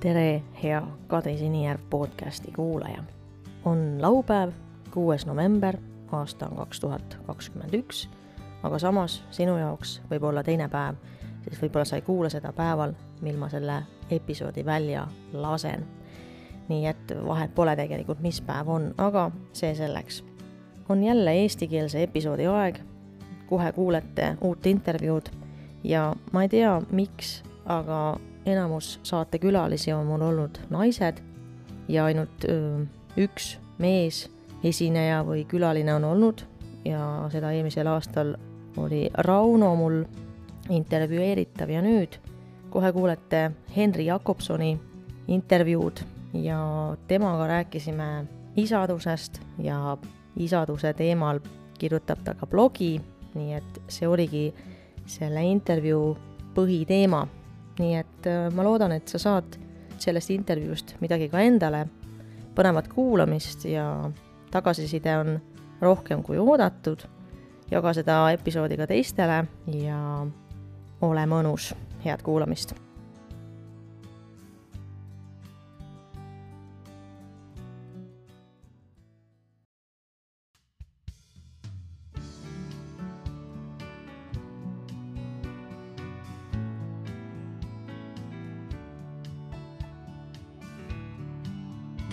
tere, hea Kadri Sinijärv podcasti kuulaja. on laupäev, kuues november, aasta on kaks tuhat kakskümmend üks, aga samas sinu jaoks võib olla teine päev, siis võib-olla sa ei kuula seda päeval, mil ma selle episoodi välja lasen. nii et vahet pole tegelikult, mis päev on, aga see selleks. on jälle eestikeelse episoodi aeg, kohe kuulete uut intervjuud ja ma ei tea, miks, aga enamus saatekülalisi on mul olnud naised ja ainult öö, üks mees, esineja või külaline on olnud ja seda eelmisel aastal oli Rauno mul intervjueeritav ja nüüd kohe kuulete Henri Jakobsoni intervjuud ja temaga rääkisime isadusest ja isaduse teemal kirjutab ta ka blogi, nii et see oligi selle intervjuu põhiteema nii et äh, ma loodan, et sa saad sellest intervjuust midagi ka endale, põnevat kuulamist ja tagasiside on rohkem kui oodatud. jaga seda episoodi ka teistele ja ole mõnus, head kuulamist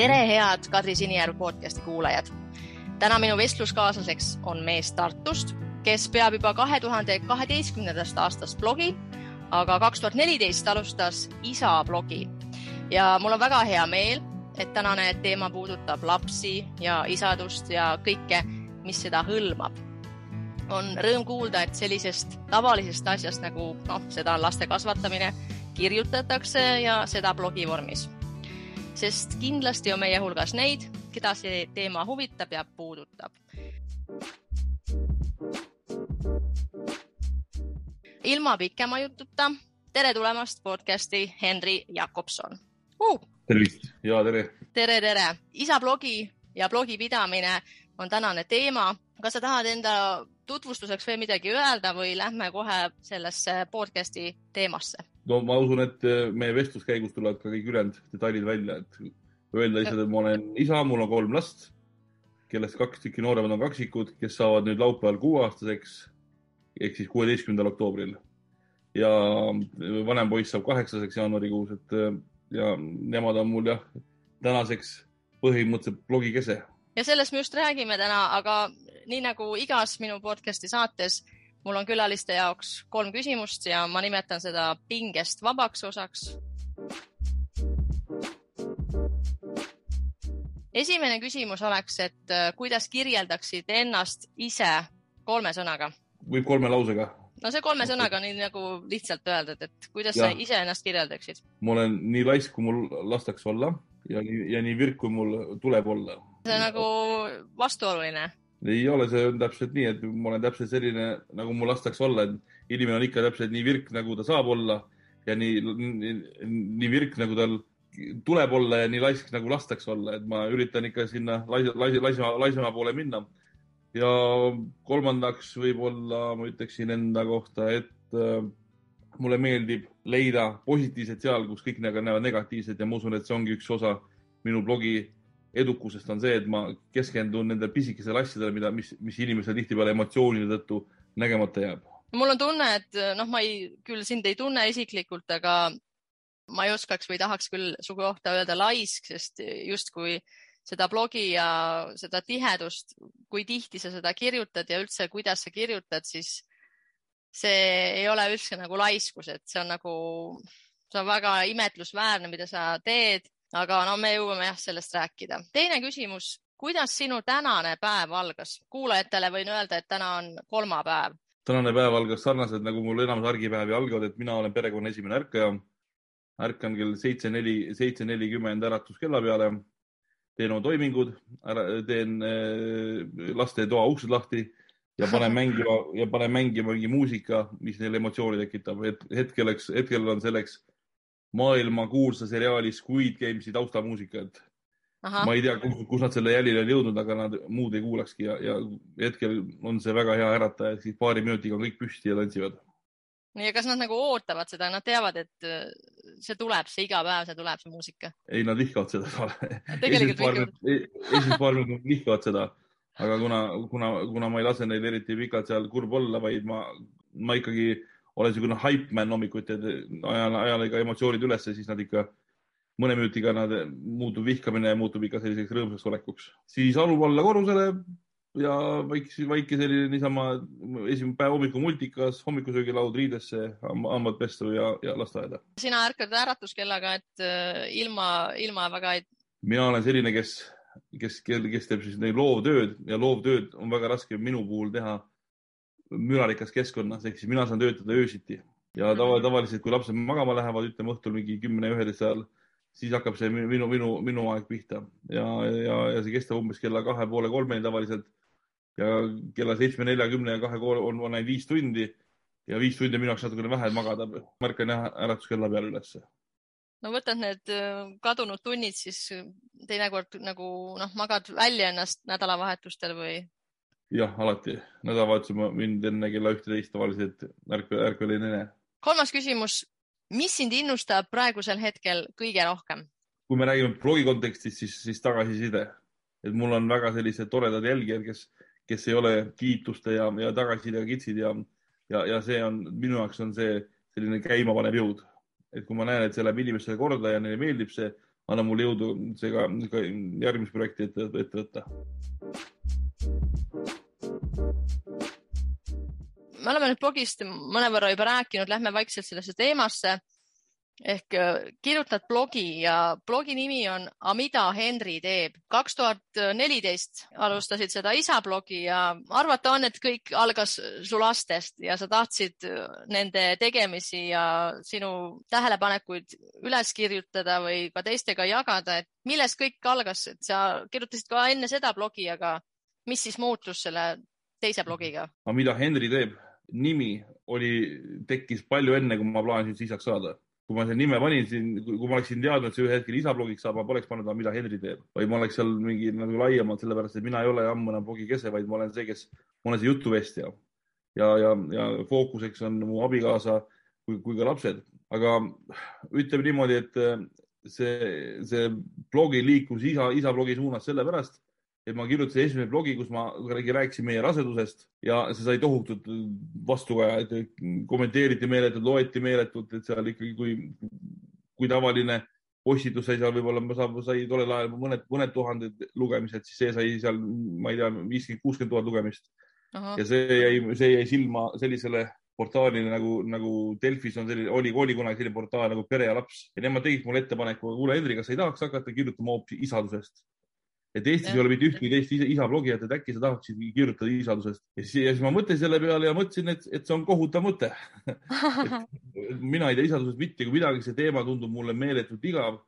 tere, head Kadri Sinijärv podcasti kuulajad. täna minu vestluskaaslaseks on mees Tartust, kes peab juba kahe tuhande kaheteistkümnendast aastast blogi, aga kaks tuhat neliteist alustas isa blogi ja mul on väga hea meel, et tänane teema puudutab lapsi ja isadust ja kõike, mis seda hõlmab. on rõõm kuulda, et sellisest tavalisest asjast nagu noh, seda on laste kasvatamine, kirjutatakse ja seda blogi vormis sest kindlasti on meie hulgas neid, keda see teema huvitab ja puudutab. ilma pikema jututa, tere tulemast podcasti Henri Jakobson uh!. tervist ja tere. tere, tere. isa blogi ja blogi pidamine on tänane teema. kas sa tahad enda tutvustuseks veel midagi öelda või lähme kohe sellesse podcasti teemasse? No ma usun, et äh, meie vestluse käigus tulevad ka kõik ülejäänud detailid välja, et öelda lihtsalt, et ma olen isa, mul on kolm last, kellest kaks tükki nooremad on kaksikud, kes saavad nüüd laupäeval kuueaastaseks ehk siis kuueteistkümnendal oktoobril. ja vanem poiss saab kaheksaseks jaanuarikuus, et äh, ja nemad on mul jah, tänaseks põhimõtteliselt blogikese. ja sellest me just räägime täna, aga nii nagu igas minu podcast'i saates mul on külaliste jaoks kolm küsimust ja ma nimetan seda pingest vabaks osaks. esimene küsimus oleks, et äh, kuidas kirjeldaksid ennast ise kolme sõnaga? võib kolme lausega? no see kolme sõnaga on nii nagu lihtsalt öeldud, et kuidas ja. sa ise ennast kirjeldaksid? ma olen nii laisk, kui mul lastakse olla ja nii, ja nii virk, kui mul tuleb olla. see on nagu vastuoluline ei ole, see täpselt nii, et ma olen täpselt selline, nagu mul lastakse olla, et inimene on ikka täpselt nii virk, nagu ta saab olla ja nii, nii, nii virk, nagu tal tuleb olla ja nii laisk, nagu lastakse olla, et ma üritan ikka sinna laisa, laisa, laisema poole minna. ja kolmandaks võib-olla ma ütleksin enda kohta, et äh, mulle meeldib leida positiivset seal, kus kõik näevad negatiivset ja ma usun, et see ongi üks osa minu blogi edukusest on see, et ma keskendun nendele pisikesele asjadele, mida, mis, mis inimesel tihtipeale emotsioonide tõttu nägemata jääb. mul on tunne, et noh, ma ei, küll sind ei tunne isiklikult, aga ma ei oskaks või tahaks küll su kohta öelda laisk, sest justkui seda blogi ja seda tihedust, kui tihti sa seda kirjutad ja üldse, kuidas sa kirjutad, siis see ei ole üldse nagu laiskus, et see on nagu, see on väga imetlusväärne, mida sa teed aga no me jõuame jah sellest rääkida. teine küsimus, kuidas sinu tänane päev algas? kuulajatele võin öelda, et täna on kolmapäev. tänane päev algas sarnaselt nagu mul enamus argipäevi algavad, et mina olen perekonna esimene ärkaja. ärkan kell seitse neli, seitse nelikümmend äratuskella peale, teen oma toimingud, teen äh, laste toa uksed lahti ja panen mängima ja panen mängima mingi muusika, mis neile emotsiooni tekitab, et hetkelleks, hetkel on selleks maailmakuulsa seriaali Squid Games'i taustamuusika, et Aha. ma ei tea, kus nad selle jälile on jõudnud, aga nad muud ei kuulakski ja, ja hetkel on see väga hea ärataja, siis paari minutiga on kõik püsti ja tantsivad. ja kas nad nagu ootavad seda, nad teavad, et äh, see tuleb, see iga päev, see tuleb, see muusika? ei, nad vihkavad seda vihkavad. esimesed paar minutit vihkavad seda, aga kuna, kuna, kuna ma ei lase neil eriti pikalt seal kurb olla, vaid ma, ma ikkagi olen niisugune hype man hommikuti, ajan, ajan ikka emotsioonid ülesse, siis nad ikka mõne minutiga nad muutub vihkamine muutub ikka selliseks rõõmsaks olekuks. siis alub alla korrusele ja väike, väike selline niisama esimene päev hommikul multikas, hommikusöögilaud riidesse, hambad pestu ja, ja lasteaeda. sina ärkad äratuskellaga, et äh, ilma, ilma väga ei. mina olen selline, kes, kes, kes teeb siis neid loovtööd ja loovtööd on väga raske minu puhul teha mürarikas keskkonnas, ehk siis mina saan töötada öösiti ja tava, mhm. tavaliselt, kui lapsed magama lähevad, ütleme õhtul mingi kümne, üheteist ajal siis hakkab see minu, minu, minu aeg pihta ja, ja, ja see kestab umbes kella kahe poole kolmeni tavaliselt ja kella seitsme, neljakümne ja kahe kool on, on ainult viis tundi ja viis tundi on minu jaoks natukene vähe magada. ma ärkan jah äratuskella peale ülesse. no võtad need äh, kadunud tunnid siis teinekord nagu noh, magad välja ennast nädalavahetustel või? Jah, alati. nädalavahetusel ma mind enne kella ühteteist tavaliselt ärkvel, ärkvel ei näe. kolmas küsimus. mis sind innustab praegusel hetkel kõige rohkem? kui me räägime blogi kontekstis, siis, siis tagasiside. et mul on väga sellised toredad jälgijad, kes kes ei ole kiituste ja, ja tagasisidega kitsid ja, ja, ja see on minu jaoks on see selline käimapanev jõud. et kui ma näen, et see läheb inimestele korda ja neile meeldib see, annab mulle jõudu see ka, järgmist projekti ette, ette võtta. Me oleme nüüd blogist mõnevõrra juba rääkinud, lähme vaikselt sellesse teemasse ehk äh, kirjutad blogi ja blogi nimi on Amida Henri teeb. kaks tuhat neliteist alustasid seda isa blogi ja arvata on, et kõik algas su lastest ja sa tahtsid äh, nende tegemisi ja sinu tähelepanekuid üles kirjutada või ka teistega jagada, et millest kõik algas, et sa kirjutasid ka enne seda blogi, aga mis siis muutus selle teise blogiga? Amida Henri teeb nimi oli, tekkis palju enne, kui ma plaanisin isaks saada. Kui ma selle nime panin siin, kui ma oleksin teadnud, et see ühel hetkel isablogiks saab, ma poleks pannud, mida Henri teeb, vaid ma oleks seal mingi nagu laiemalt, sellepärast et mina ei ole ammu enam blogi kese, vaid ma olen see, kes, ma olen see jutuvestja. Ja, ja, ja fookuseks on mu abikaasa kui, kui ka lapsed, aga ütleme niimoodi, et see, see blogi liikus isa, isa blogi suunas sellepärast, et ma kirjutasin esimese blogi, kus ma rääkisin meie rasedusest ja see sai tohutut vastukaja, et kommenteeriti meeletult, loeti meeletult, et seal ikkagi, kui, kui tavaline postitus sai seal võib-olla, sai tollel ajal mõned, mõned tuhanded lugemised, siis see sai seal, ma ei tea, viiskümmend, kuuskümmend tuhat lugemist. ja see jäi, see jäi silma sellisele portaalile nagu, nagu Delfis on selline, oli, oli kunagi selline portaal nagu Pere ja laps. Ja nemad tegid mulle ettepaneku, kuule Hendrik, kas sa ei tahaks hakata kirjutama hoopis isadusest et Eestis ja. ei ole mitte ühtegi teist isa, isa blogijat, et äkki sa tahaksid kirjutada isadusest. ja siis, ja siis ma mõtlesin selle peale ja mõtlesin, et, et see on kohutav mõte mina ei tea isadusest mitte kui midagi, see teema tundub mulle meeletult igav.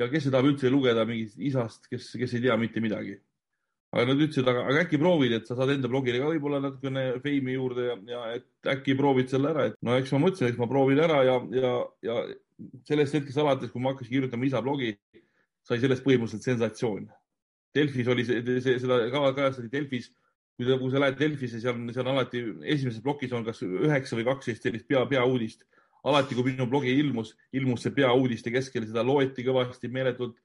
ja kes seda tahab üldse lugeda mingist isast, kes, kes ei tea mitte midagi. aga nad ütlesid, aga äkki proovid, et sa saad enda blogile ka võib-olla natukene feimi juurde ja, ja et äkki proovid selle ära, et no eks ma mõtlesin, eks ma proovin ära ja, ja, ja sellest hetkest alates, kui ma hakkasin kirjutama isa blogi, sai sellest põhimõtteliselt sensatsioon Delfis oli see, see, seda kava kajastati Delfis. kui sa, kui sa lähed Delfisse, seal, seal on alati esimeses plokis on kas üheksa või kaksteist sellist pea, peauudist. alati, kui minu blogi ilmus, ilmus see peauudiste keskel, seda loeti kõvasti meeletult.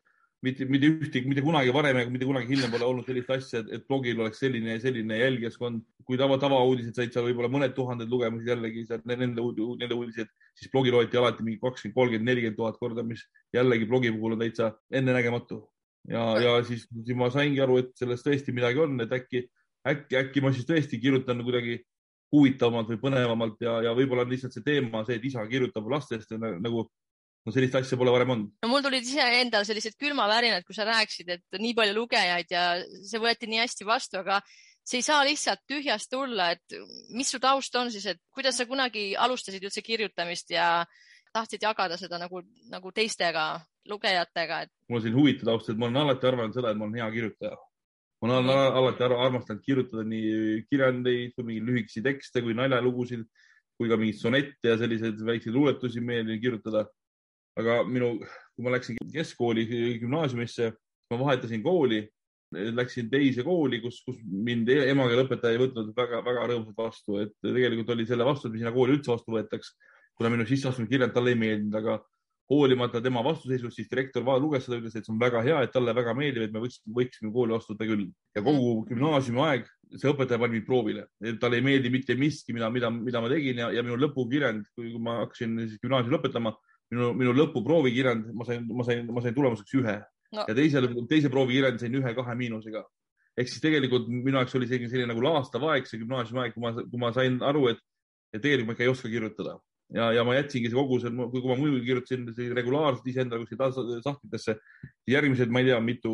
mitte, mitte ühtegi, mitte kunagi varem ega mitte kunagi hiljem pole olnud sellist asja, et blogil oleks selline, selline jälgijaskond. kui tava, tavauudised said seal võib-olla mõned tuhanded lugemised jällegi, nende, nende uudised, siis blogi loeti alati mingi kakskümmend, kolmkümmend, nelikümmend tuhat korda, mis jällegi blogi puhul on täitsa ennenägematu ja, ja siis, ma saingi aru, et selles tõesti midagi on, et äkki, äkki, äkki ma siis tõesti kirjutan kuidagi huvitavamalt või põnevamalt ja, ja võib-olla on lihtsalt see teema see, et isa kirjutab lastest nagu no sellist asja pole varem olnud. no mul tulid ise endal sellised külmavärinad, kui sa rääkisid, et nii palju lugejaid ja see võeti nii hästi vastu, aga see ei saa lihtsalt tühjast tulla, et mis su taust on siis, et kuidas sa kunagi alustasid üldse kirjutamist ja tahtsid jagada seda nagu, nagu teistega lugejatega et...? mul on selline huvitav taust, et ma olen alati arvanud seda, et ma olen hea kirjutaja. ma olen mm. alati armastanud kirjutada nii kirjandeid kui mingeid lühikesi tekste kui naljalugusid kui ka mingeid sonette ja selliseid väikseid luuletusi meeldib kirjutada. aga minu, kui ma läksin keskkooli gümnaasiumisse, ma vahetasin kooli, läksin teise kooli, kus, kus mind e-, emakeeleõpetaja ei võtnud väga-väga rõõmsalt vastu, et tegelikult oli selle vastu, et mind sinna kooli üldse vastu võetaks, kuna minu sisseastumiskirjand talle ei meeldinud, aga hoolimata tema vastuseisust, siis direktor luges seda, ütles, et see on väga hea, et talle väga meeldib, et me võiksime, võiksime kooli astuda küll. ja kogu gümnaasiumi aeg see õpetaja pani mind proovile, talle ei meeldi mitte miski, mida, mida, mida ma tegin ja, ja minu lõpukirjand, kui ma hakkasin gümnaasiumi lõpetama, minu, minu lõpuproovikirjand, ma sain, ma sain, ma sain tulemuseks ühe no. ja teisel, teise proovikirjandi sain ühe-kahe miinusega. ehk siis tegelikult minu jaoks oli selline, selline nagu laastav aeg, see gümnaasiumi aeg, kui ma, kui ma sain aru, et, et tegelikult ma ikka ei oska kirjutada ja, ja ma jätsingi kogu see, kui ma muidu kirjutasin regulaarselt iseendale kuskil sahtlitesse, järgmised, ma ei tea, mitu,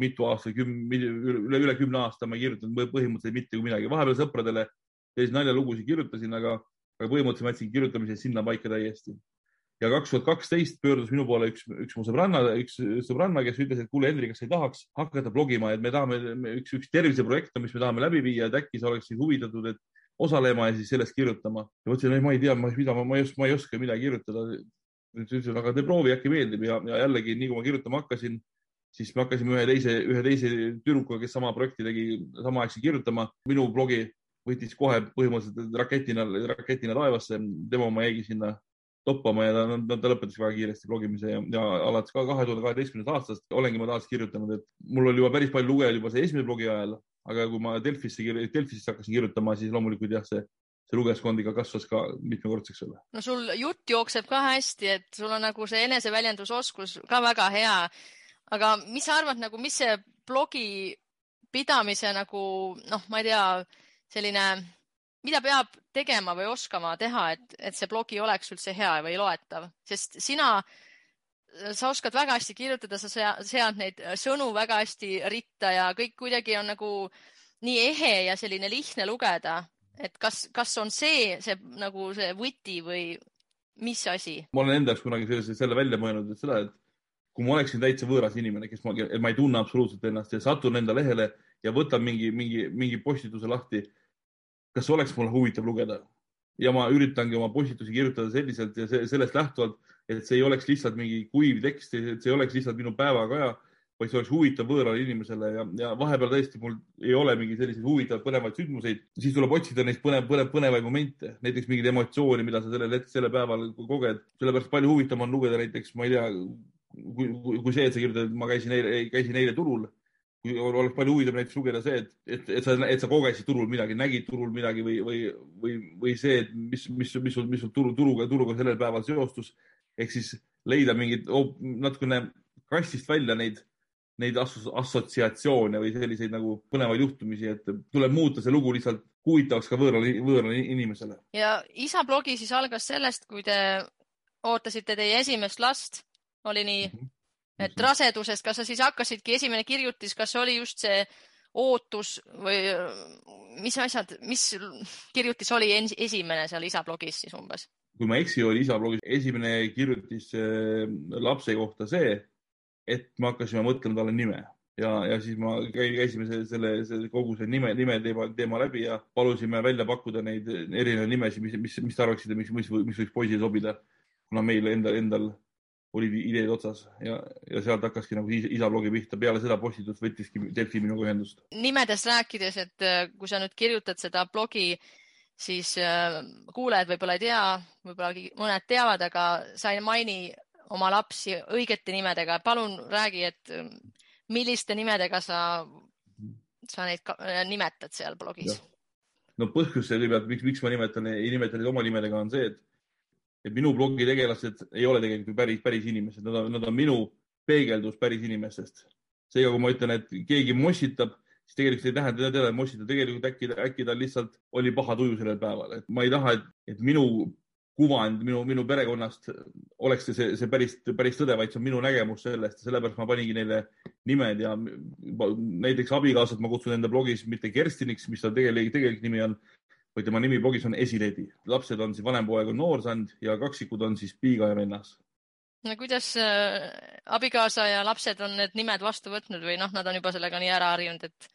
mitu aastat, üle, üle kümne aasta ma ei kirjutanud põhimõtteliselt mitte kui midagi. vahepeal sõpradele selliseid naljalugusid kirjutasin, aga, aga põhimõtteliselt ma jätsin kirjutamise sinnapaika täiesti. ja kaks tuhat kaksteist pöördus minu poole üks, üks mu sõbranna, üks sõbranna, kes ütles, et kuule, Hendrik, kas ei tahaks hakata blogima, et me tahame, üks, üks terviseprojekt on, mis me tahame läbi viia, et äkki sa oleksid huvitatud, et osalema ja siis sellest kirjutama. ja mõtlesin, et ma ei tea, mida ma, ma ei oska, ma ei oska midagi kirjutada. ütlesin, aga tee proovi, äkki meeldib ja, ja jällegi nii kui ma kirjutama hakkasin, siis me hakkasime ühe teise, ühe teise tüdrukuga, kes sama projekti tegi, samaaegselt kirjutama. minu blogi võttis kohe põhimõtteliselt raketina, raketina taevasse, tema oma jäigi sinna toppama ja ta, ta lõpetas väga kiiresti blogimise ja, ja alates ka kahe tuhande kaheteistkümnendast aastast olengi ma taas kirjutanud, et mul oli juba päris palju lugejaid juba see esimese blogi ajal, aga kui ma Delfisse, Delfisse hakkasin kirjutama, siis loomulikult jah, see, see lugejaskond ikka kasvas ka mitmekordseks jälle. no sul jutt jookseb ka hästi, et sul on nagu see eneseväljendusoskus ka väga hea. aga mis sa arvad nagu, mis see blogi pidamise nagu noh, ma ei tea, selline, mida peab tegema või oskama teha, et, et see blogi oleks üldse hea või loetav, sest sina sa oskad väga hästi kirjutada, sa sead neid sõnu väga hästi ritta ja kõik kuidagi on nagu nii ehe ja selline lihtne lugeda. et kas, kas on see, see nagu see võti või mis asi? ma olen enda jaoks kunagi selle, selle välja mõelnud, et seda, et kui ma oleksin täitsa võõras inimene, kes ma, ma ei tunne absoluutselt ennast ja satun enda lehele ja võtan mingi, mingi, mingi postituse lahti. kas oleks mulle huvitav lugeda? ja ma üritangi oma postitusi kirjutada selliselt ja sellest lähtuvalt, et see ei oleks lihtsalt mingi kuiv tekst, et see ei oleks lihtsalt minu päevakaja, vaid see oleks huvitav võõrale inimesele ja, ja vahepeal tõesti mul ei ole mingi selliseid huvitavaid põnevaid sündmuseid, siis tuleb otsida neist põnev, põnev, põnevaid momente, näiteks mingeid emotsioone, mida sa sellel hetkel, sellel päeval koged. sellepärast palju huvitavam on lugeda näiteks, ma ei tea, kui, kui see, et sa kirjutad, et ma käisin eile, käisin eile turul kui oleks palju huvitav näiteks lugeda see, et, et, et sa, et sa kogesid turul midagi, nägid turul midagi või, või, või, või see, et mis, mis, mis sul, mis sul turu, turuga, turuga sellel päeval seostus. Ehk siis leida mingit oh, natukene kastist välja neid, neid assotsiatsioone või selliseid nagu põnevaid juhtumisi, et tuleb muuta see lugu lihtsalt huvitavaks ka võõrale, võõrale inimesele. ja isa blogi siis algas sellest, kui te ootasite teie esimest last, oli nii mm? -hmm et rasedusest, kas sa siis hakkasidki, esimene kirjutis, kas oli just see ootus või mis asjad, mis kirjutis oli esimene seal isa blogis siis umbes? Kui ma ei eksi, oli isa blogis esimene kirjutis äh, lapse kohta see, et me hakkasime mõtlema talle nime ja, ja siis ma käisime selle, selle, selle kogu see nime, nime teema, teema läbi ja palusime välja pakkuda neid erinevaid nimesid, mis, mis, mis te arvaksite, mis, mis, mis võiks poisile sobida. kuna meil endal, endal olid ideed otsas ja, ja sealt hakkaski nagu isa blogi pihta. peale seda postitust võttiski Delfi minuga ühendust. nimedest rääkides, et äh, kui sa nüüd kirjutad seda blogi, siis äh, kuulajad võib-olla ei tea, võib-olla mõned teavad, aga sa ei maini oma lapsi õigete nimedega. palun räägi, et äh, milliste nimedega sa, sa neid nimetad seal blogis? no põhjus selle pealt, miks, miks ma nimetan, ei nimeta neid oma nimedega, on see, et et minu blogi tegelased ei ole tegelikult ju päris, päris inimesed, nad on, nad on minu peegeldus päris inimestest. seega, kui ma ütlen, et keegi mossitab, siis tegelikult ei tähenda teda, et mossitab, tegelikult äkki, äkki tal lihtsalt oli paha tuju sellel päeval, et ma ei taha, et, et minu kuvand minu, minu perekonnast oleks see, see päris, päris tõde, vaid see on minu nägemus sellest ja sellepärast ma paningi neile nimed ja näiteks abikaasat ma kutsun enda blogis mitte Kerstiniks, mis ta tegelik, tegelik nimi on, vaid tema nimi blogis on Esiledi. lapsed on siis, vanem poeg on Noorsand ja kaksikud on siis Piiga ja vennas. no kuidas äh, abikaasa ja lapsed on need nimed vastu võtnud või noh, nad on juba sellega nii ära harjunud, et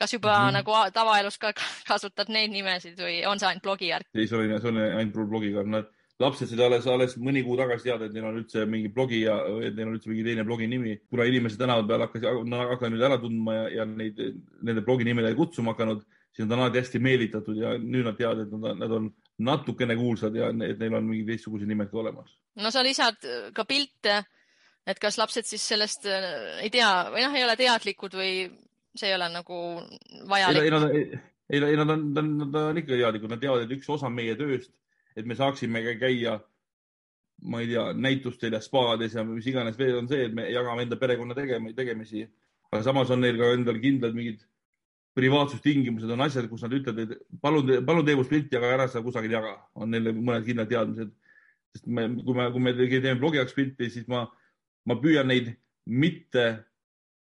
kas juba mm -hmm. nagu tavaelus ka kasutad neid nimesid või on see ainult blogi järg? ei, see oli, see oli ainult blogiga. Nad, lapsed said alles, alles mõni kuu tagasi teada, et neil on üldse mingi blogi ja et neil on üldse mingi teine blogi nimi. kuna inimesed tänava peal hakkasid, hakanud nüüd ära tundma ja, ja neid, nende blogi nimedega kutsuma hakanud siis nad on alati hästi meelitatud ja nüüd nad teavad, et nad, nad on natukene kuulsad ja et neil on mingi teistsugused nimed ka olemas. no sa lisad ka pilte, et kas lapsed siis sellest äh, ei tea või noh, ei ole teadlikud või see ei ole nagu vajalik? ei, ei, ei, nad on, nad on, ikka teadlikud, nad teavad, et üks osa meie tööst, et me saaksime käia, ma ei tea, näitustel ja spaades ja mis iganes veel on see, et me jagame enda perekonna tegem tegemisi. aga samas on neil ka endal kindlad mingid privaatsustingimused, on asjad, kus nad ütlevad, et palun, palun tee must pilti, aga ära seda kusagil jaga. on neil mõned kindlad teadmised. sest me, kui me, kui me teeme blogi jaoks pilti, siis ma, ma püüan neid mitte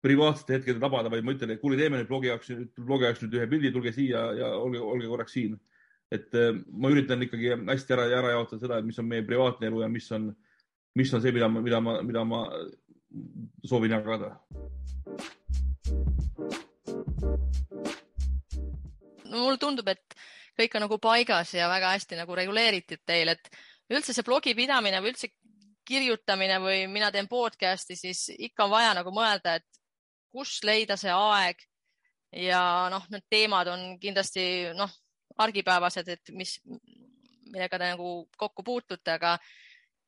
privaatsete hetkedel tabada, vaid ma ütlen, et kuule, teeme nüüd blogi jaoks, blogi jaoks nüüd ühe pildi, tulge siia ja olge, olge korraks siin. et äh, ma üritan ikkagi hästi ära, ära jaotada seda, mis on meie privaatne elu ja mis on, mis on see, mida ma, mida ma, mida ma soovin jagada. no mulle tundub, et kõik on nagu paigas ja väga hästi nagu reguleeritud teil, et üldse see blogi pidamine või üldse kirjutamine või mina teen podcast'i, siis ikka on vaja nagu mõelda, et kus leida see aeg. Ja noh, need teemad on kindlasti noh, argipäevased, et mis, millega te nagu kokku puutute, aga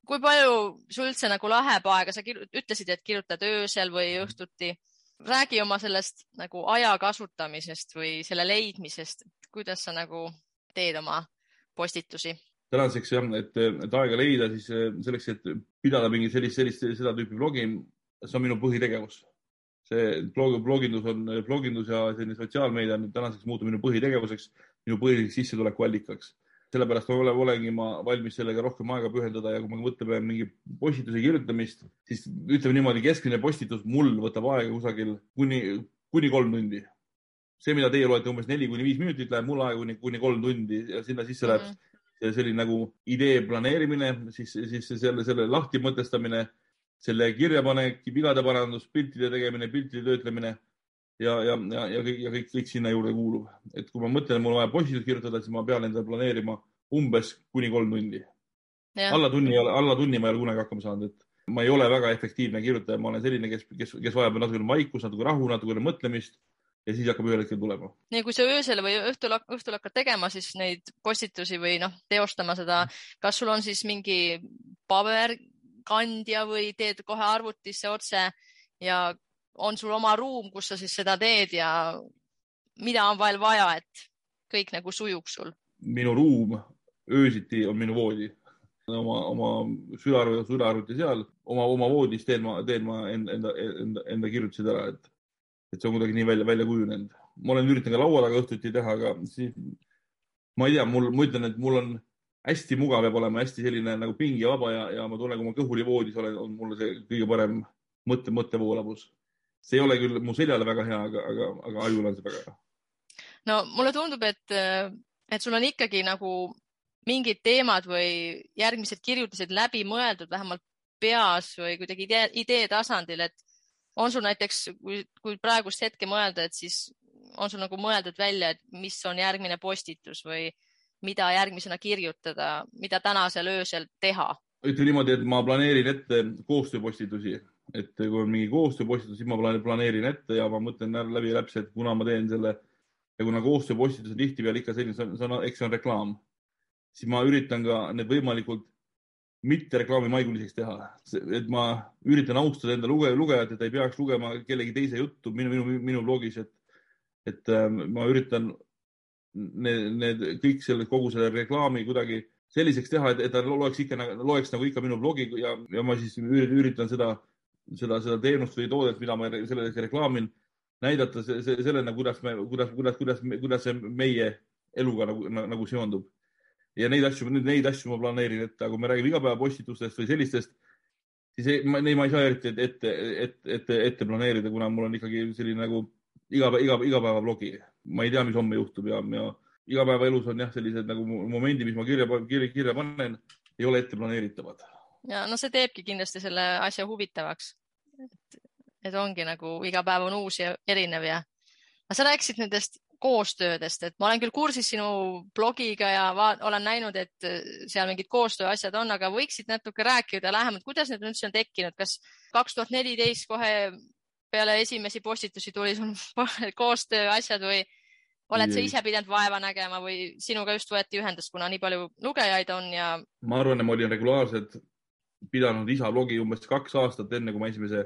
kui palju sul üldse nagu läheb aega, sa ütlesid, et kirjutad öösel või õhtuti. räägi oma sellest nagu aja kasutamisest või selle leidmisest, kuidas sa nagu teed oma postitusi? tänaseks jah, et, et aega leida, siis selleks, et pidada mingit sellist, sellist, seda tüüpi blogi, see on minu põhitegevus see blog, blogindus on, blogindus ja selline sotsiaalmeedia on tänaseks muutunud minu põhitegevuseks, minu põhiliseks sissetulekuallikaks. sellepärast ma olen, olengi ma valmis sellega rohkem aega pühendada ja kui me mõtleme mingi postituse kirjutamist, siis ütleme niimoodi, keskmine postitus mul võtab aega kusagil kuni, kuni kolm tundi. see, mida teie loete umbes neli kuni viis minutit, läheb mul aega kuni, kuni kolm tundi ja sinna sisse läheb mm -hmm. selline nagu idee planeerimine, siis, siis selle, selle lahti mõtestamine selle kirjapanek, vigade parandus, piltide tegemine, piltide töötlemine ja, ja, ja, ja kõik, ja kõik, kõik sinna juurde kuulub. et kui ma mõtlen, mul on vaja postitust kirjutada, siis ma pean endale planeerima umbes kuni kolm tundi. alla tunni, alla tunni ma ei ole kunagi hakkama saanud, et ma ei ole väga efektiivne kirjutaja, ma olen selline, kes, kes, kes vajab natukene vaikust, natuke rahu, natukene mõtlemist ja siis hakkab ühel hetkel tulema. nii, kui sa öösel või õhtul, õhtul hakkad tegema siis neid postitusi või noh, teostama seda, kas sul on siis mingi paber, kandja või teed kohe arvutisse otse ja on sul oma ruum, kus sa siis seda teed ja mida on veel vaja, et kõik nagu sujuks sul? minu ruum öösiti on minu voodi. oma, oma sülearvuti, sülearvuti seal, oma, oma voodis teen ma, teen ma enda, enda, enda, kirjutised ära, et, et see on kuidagi nii välja, välja kujunenud. ma olen üritanud ka laua taga õhtuti teha, aga siis ma ei tea, mul, ma ütlen, et mul on hästi mugav peab olema, hästi selline nagu pingevaba ja, ja ma tunnen, kui ma kõhuli voodis olen, on mulle see kõige parem mõtte, mõttevoolavus. see ei ole küll mu seljale väga hea, aga, aga, aga ajule on see väga hea. no mulle tundub, et, et sul on ikkagi nagu mingid teemad või järgmised kirjutised läbi mõeldud vähemalt peas või kuidagi idee, idee tasandil, et on sul näiteks, kui, kui praegust hetke mõelda, et siis on sul nagu mõeldud välja, et mis on järgmine postitus või mida järgmisena kirjutada, mida tänasel öösel teha? ütleme niimoodi, et ma planeerin ette koostööpostitusi, et kui on mingi koostööpostitus, siis ma planeerin ette ja ma mõtlen läbi täpselt, kuna ma teen selle ja kuna koostööpostitus on tihtipeale ikka selline, see on, eks see on reklaam, siis ma üritan ka need võimalikult mitte reklaamimaiguliseks teha, et ma üritan austada enda luge, lugejat, et ta ei peaks lugema kellegi teise juttu minu, minu, minu blogis, et, et äh, ma üritan need, need kõik selle, kogu selle reklaami kuidagi selliseks teha, et, et ta loeks ikka, loeks nagu ikka minu blogi ja, ja ma siis üritan seda, seda, seda teenust või toodet, mida ma selle reklaamin, näidata sellena, kuidas me, kuidas, kuidas, kuidas, kuidas see meie eluga nagu, nagu seondub. ja neid asju, neid asju ma planeerin aga kui me räägime igapäevapostitustest või sellistest, siis ei, ma, neid ma ei saa eriti ette, ette, ette, ette planeerida, kuna mul on ikkagi selline nagu iga, iga, igapäevablogi ma ei tea, mis homme juhtub ja, ja igapäevaelus on jah, sellised nagu momendid, mis ma kirja, kirja, kirja panen, ei ole ette planeeritavad. ja no see teebki kindlasti selle asja huvitavaks. et, et ongi nagu iga päev on uus ja erinev ja. aga sa rääkisid nendest koostöödest, et ma olen küll kursis sinu blogiga ja olen näinud, et seal mingid koostööasjad on, aga võiksid natuke rääkida lähemalt, kuidas need üldse on tekkinud, kas kaks tuhat neliteist kohe peale esimesi postitusi tuli sul koostööasjad või, oled sa ise pidanud vaeva nägema või sinuga just võeti ühendust, kuna nii palju lugejaid on ja? ma arvan, et ma olin regulaarselt pidanud isa blogi umbes kaks aastat enne, kui ma esimese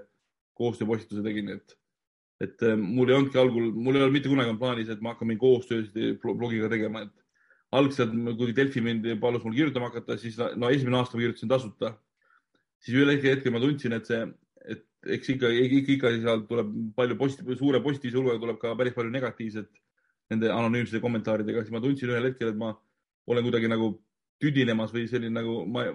koostööpostituse tegin, et, et äh, mul ei olnudki algul, mul ei olnud mitte kunagi plaanis, et ma hakkan mingi koostöös blogiga tegema, et algselt, kui Delfi mind palus mul kirjutama hakata, siis no esimene aasta ma kirjutasin tasuta. siis ühel hetkel ma tundsin, et see, eks ikka, ikka, ikka sealt tuleb palju positiivse, suure positiivse hulgaga tuleb ka päris palju negatiivset nende anonüümsete kommentaaridega, siis ma tundsin ühel hetkel, et ma olen kuidagi nagu tüdinemas või selline nagu ma,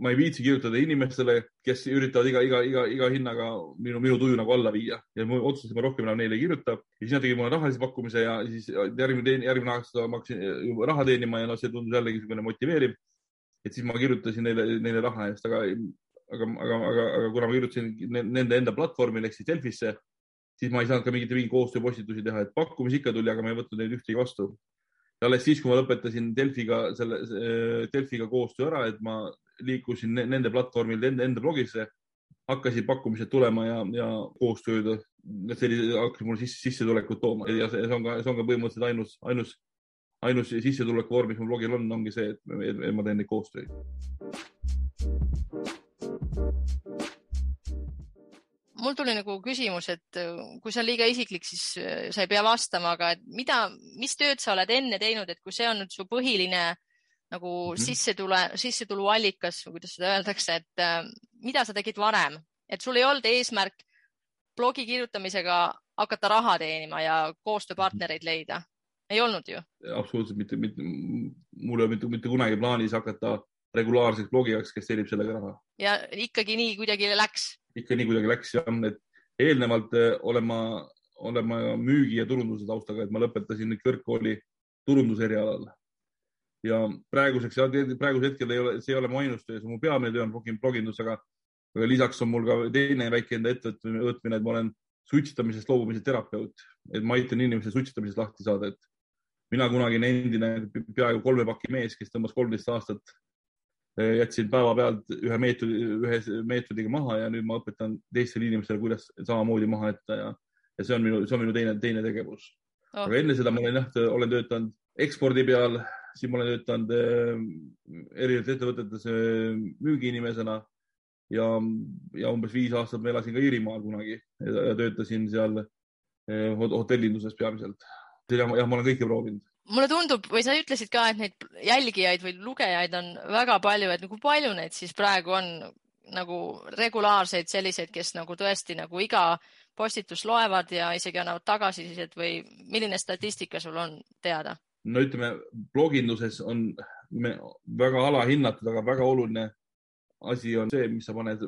ma ei viitsi kirjutada inimestele, kes üritavad iga, iga, iga, iga hinnaga minu, minu tuju nagu alla viia ja ma otsustasin, et ma rohkem enam neile ei kirjuta. ja siis nad tegid mulle rahalise pakkumise ja siis järgmine, järgmine aasta ma hakkasin juba raha teenima ja noh, see tundus jällegi niisugune motiveeriv. et siis ma kirjutasin neile, neile raha eest, aga, aga, aga, aga, aga kuna ma kirjutasin nende enda platvormile ehk siis Delfisse, siis ma ei saanud ka mingit mingi koostööpostitusi teha, et pakkumisi ikka tuli, aga ma ei võtnud neid ühtegi vastu ja alles siis, kui ma lõpetasin Delfiga selle, Delfiga koostöö ära, et ma liikusin nende platvormilt enda, enda blogisse, hakkasid pakkumised tulema ja, ja koostööd, sellise, hakkas mulle sisse, sissetulekut tooma ja see, see on ka, see on ka põhimõtteliselt ainus, ainus, ainus sissetuleku vorm, mis mul blogil on, ongi see, et, ma teen neid koostööid. Mul tuli nagu küsimus, et äh, kui see on liiga isiklik, siis äh, sa ei pea vastama, aga et mida, mis tööd sa oled enne teinud, et kui see on nüüd su põhiline nagu mm -hmm. sissetule, sissetuluallikas või kuidas seda öeldakse, et äh, mida sa tegid varem, et sul ei olnud eesmärk blogi kirjutamisega hakata raha teenima ja koostööpartnereid leida? ei olnud ju? absoluutselt mitte, mitte, mul ei olnud mitte, mitte kunagi plaanis hakata regulaarseks blogijaks, kes teenib sellega raha. ja ikkagi nii kuidagi läks? Ikka nii kuidagi läks jah, et eelnevalt eh, olen ma, olen ma müügi ja turunduse taustaga, et ma lõpetasin kõrgkooli turunduse erialal. ja praeguseks, praegusel hetkel ei ole, see ei ole mu ainus töö, see on mu peamine töö on blogindus, aga, aga lisaks on mul ka teine väike enda ettevõtmine, et ma olen suitsetamisest loobumise terapeut, et ma aitan inimestel suitsetamisest lahti saada, et mina kunagine endine peaaegu kolme paki mees, kes tõmbas kolmteist aastat jätsin päevapealt ühe meetodi, ühe meetodiga maha ja nüüd ma õpetan teistele inimestele, kuidas samamoodi maha jätta ja, ja see on minu, see on minu teine, teine tegevus. Oh.. aga enne seda ma olen jah, olen töötanud ekspordi peal, siis ma olen töötanud äh, erinevates ettevõtetes äh, müügiinimesena ja, ja umbes viis aastat ma elasin ka Iirimaal kunagi ja, ja töötasin seal äh, hotellinduses peamiselt. jah, ma olen kõike proovinud mulle tundub või sa ütlesid ka, et neid jälgijaid või lugejaid on väga palju, et nagu palju neid siis praegu on nagu regulaarseid selliseid, kes nagu tõesti nagu iga postitus loevad ja isegi annavad tagasisidet või milline statistika sul on teada? no ütleme, bloginduses on väga alahinnatud, aga väga oluline asi on see, mis sa paned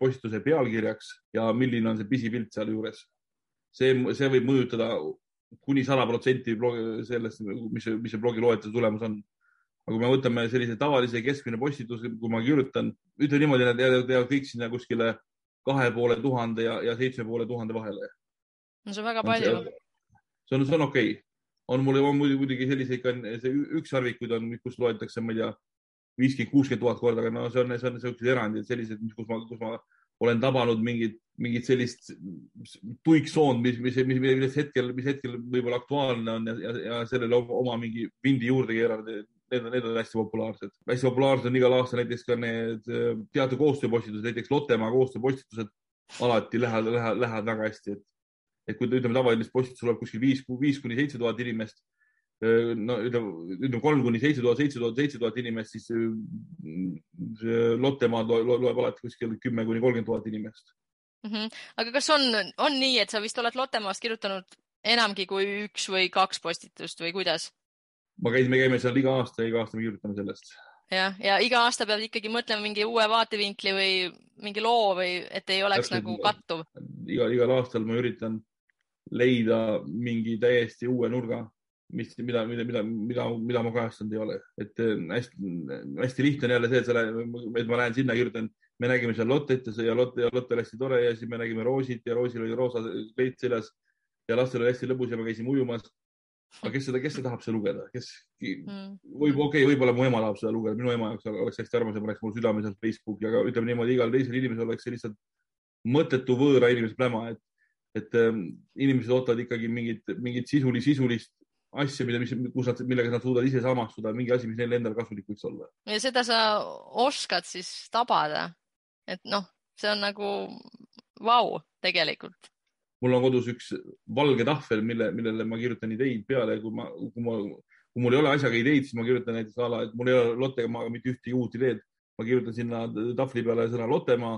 postituse pealkirjaks ja milline on see pisipilt sealjuures. see, see võib mõjutada kuni sada protsenti sellest, mis, mis see blogi loetelu tulemus on. aga kui me võtame sellise tavalise keskmine postituse, kui ma kirjutan, ütleme niimoodi, nad jäävad kõik sinna kuskile kahe poole tuhande ja, ja seitsme poole tuhande vahele. no see on väga palju. see on, see on okei okay. on mul, on muidugi selliseid ka, see ükssarvikuid on, kus loetakse, ma ei tea, viiskümmend, kuuskümmend tuhat korda, aga no see on, see on niisugused erandid, sellised, kus ma, kus ma olen tabanud mingit, mingit sellist tuiksoont, mis, mis, mis, mis hetkel, mis hetkel võib-olla aktuaalne on ja, ja, ja sellele oma mingi vindi juurde keeranud. Need on, need on hästi populaarsed. hästi populaarsed on igal aastal näiteks ka need äh, teatud koostööpostitused, näiteks Lottemaa koostööpostitused alati lähevad, lähevad, lähevad väga hästi, et, et kui ütleme, tavaline postitus tuleb kuskil viis, viis kuni seitse tuhat inimest no ütleme, kolm kuni seitse tuhat, seitse tuhat, seitse tuhat inimest, siis see Lottemaad loeb, alati kuskil kümme kuni kolmkümmend tuhat inimest mm. -hmm. aga kas on, on nii, et sa vist oled Lottemaast kirjutanud enamgi kui üks või kaks postitust või kuidas? ma käisin, me käime seal iga aasta, iga aasta me kirjutame sellest. jah, ja iga aasta peab ikkagi mõtlema mingi uue vaatevinkli või mingi loo või et ei oleks Täpselt, nagu kattuv. iga, igal aastal ma üritan leida mingi täiesti uue nurga mis, mida, mida, mida, mida, mida ma kajastanud ei ole, et äh, hästi, hästi lihtne on jälle see, et lähed, et ma lähen sinna, kirjutan, me nägime seal Lottet ja Lotte ja Lotte oli hästi tore ja siis me nägime Roosit ja Roosil oli roosa kleit seljas ja lastel oli hästi lõbus ja me käisime ujumas. aga kes seda, kes seda tahab seda lugeda, kes mm. võib, okei okay,, võib-olla mu ema tahab seda lugeda, minu ema jaoks oleks hästi armas ja paneks mul südame seal Facebooki, aga ütleme niimoodi, igal teisel inimesel oleks see lihtsalt mõttetu võõra inimese pläma, et, et ähm, inimesed ootavad ikkagi mingit, mingit sisulist, sisulist asja, mida, mis, kus nad, millega nad suudavad ise samastuda, mingi asi, mis neile endale kasulik võiks olla. ja seda sa oskad siis tabada, et noh, see on nagu vau, tegelikult. mul on kodus üks valge tahvel, mille, millele ma kirjutan ideid peale, kui ma, kui ma, kui mul ei ole asjaga ideid, siis ma kirjutan näiteks a la, et mul ei ole Lottemaaga mitte ühtegi uut ideed. ma kirjutan sinna tahvli peale sõna Lottemaa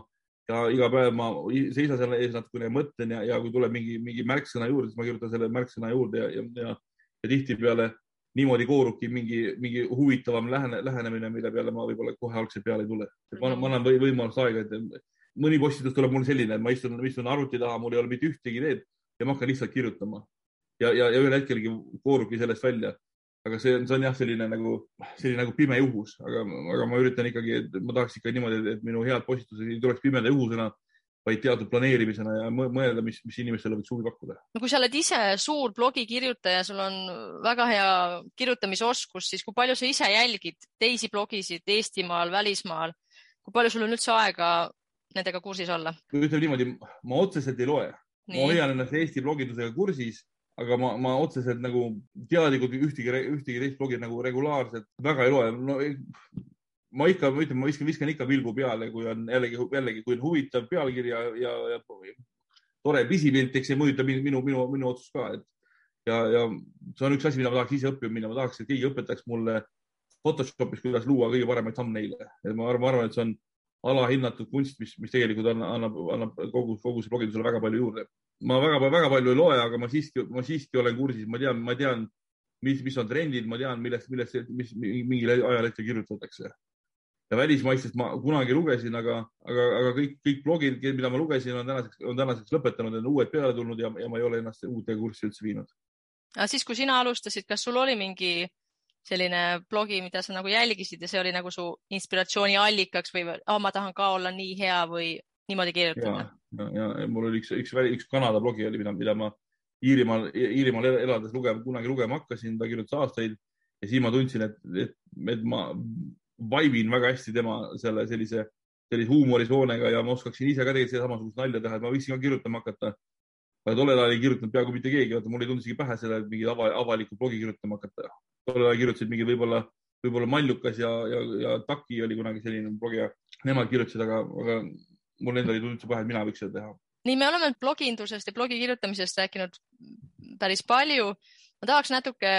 ja iga päev ma seisan selle ees natukene ja mõtlen ja, ja kui tuleb mingi, mingi märksõna juurde, siis ma kirjutan selle märksõna juurde ja, ja, ja, ja tihtipeale niimoodi koorubki mingi, mingi huvitavam lähene, lähenemine, mille peale ma võib-olla kohe algselt peale ei tule. ma, ma annan võimalust aega, et mõni postitus tuleb mul selline, et ma istun, istun arvuti taha, mul ei ole mitte ühtegi ideed ja ma hakkan lihtsalt kirjutama. ja, ja, ja ühel hetkelgi koorubki sellest välja aga see on, see on jah, selline nagu, selline nagu pime juhus, aga, aga ma üritan ikkagi, ma tahaks ikka niimoodi, et minu head postitused ei tuleks pimeda juhusena, vaid teatud planeerimisena ja mõelda, mis, mis inimestele võiks huvi pakkuda. no kui sa oled ise suur blogikirjutaja, sul on väga hea kirjutamisoskus, siis kui palju sa ise jälgid teisi blogisid Eestimaal, välismaal, kui palju sul on üldse aega nendega kursis olla? ütleme niimoodi, ma otseselt ei loe. ma hoian ennast Eesti blogindusega kursis aga ma, ma otseselt nagu teadlikult ühtegi, ühtegi teist blogi nagu regulaarselt väga ei loe. no ma ikka, ma ütlen, ma viskan, viskan ikka pilgu peale, kui on jällegi, jällegi, kui on huvitav pealkiri ja, ja, ja tore pisipilt, eks see mõjutab minu, minu, minu, minu otsust ka, et ja, ja see on üks asi, mida ma tahaks ise õppima minna, ma tahaks, et keegi õpetaks mulle Photoshopis, kuidas luua kõige paremaid thumbnail'e. ma arvan, arvan, et see on alahinnatud kunst, mis, mis tegelikult annab, annab kogu, kogu see blogindusele väga palju juurde. ma väga, väga palju ei loe, aga ma siiski, ma siiski olen kursis, ma tean, ma tean, mis, mis on trendid, ma tean, millest, millest, mis mingil ajal hetkel kirjutatakse. Ja välismaistest ma kunagi lugesin, aga, aga, aga kõik, kõik blogid, mida ma lugesin, on tänaseks, on tänaseks lõpetanud, on uued peale tulnud ja, ja ma ei ole ennast uute kurssi üldse viinud. aga siis, kui sina alustasid, kas sul oli mingi selline blogi, mida sa nagu jälgisid ja see oli nagu su inspiratsiooniallikaks või oh, ma tahan ka olla nii hea või niimoodi kirjutada? ja, ja, ja mul oli üks, üks, üks Kanada blogi oli, mida, mida ma Iirimaal, Iirimaal elades lugema, kunagi lugema hakkasin, ta kirjutas aastaid ja siis ma tundsin, et, et, et ma vaibin väga hästi tema selle sellise, sellise huumorisoonega ja ma oskaksin ise ka tegelikult samasugust nalja teha, et ma võiksin ka kirjutama hakata. aga tollel ajal ei kirjutanud peaaegu mitte keegi, vaata mul ei tulnud isegi pähe selle mingi ava, avaliku blogi kirjutama hakata tollel ajal kirjutasid mingi võib-olla, võib-olla Mallukas ja, ja, ja Taki oli kunagi selline blogija. Nemad kirjutasid, aga, aga mul endal ei tulnud üldse pähe, et mina võiks seda teha. nii, me oleme blogindusest ja blogi kirjutamisest rääkinud päris palju. ma tahaks natuke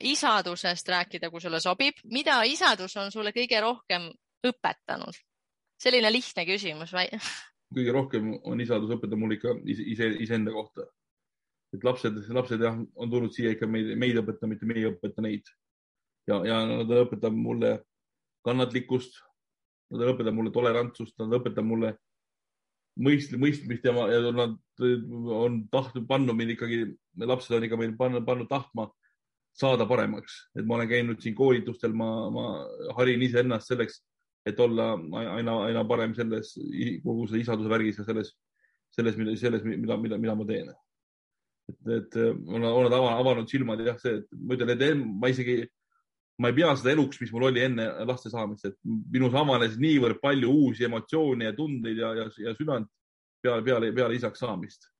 isadusest rääkida, kui sulle sobib. mida isadus on sulle kõige rohkem õpetanud? selline lihtne küsimus või? kõige rohkem on isadus õpetanud mulle ikka ise, iseenda kohta et lapsed, lapsed jah, on tulnud siia ikka meid, meid õpetama, mitte meie õpeta neid. ja, ja nad õpetavad mulle kannatlikkust, nad õpetavad mulle tolerantsust, nad õpetavad mulle mõist-, mõistmist ja, ja nad on tahtnud, pannud mind ikkagi, lapsed on ikka meil pannud, pannud tahtma saada paremaks, et ma olen käinud siin koolitustel, ma, ma harin iseennast selleks, et olla aina, aina parem selles kogu selle isaduse värgis ja selles, selles, selles, mida, mida, mida ma teen et, et on, on nad avanud silmad jah, see, et ma ütlen, et ma isegi, ma ei pea seda eluks, mis mul oli enne laste saamist, et minus avanes niivõrd palju uusi emotsioone ja tundeid ja, ja, ja südant peale, peale, peale isaks saamist.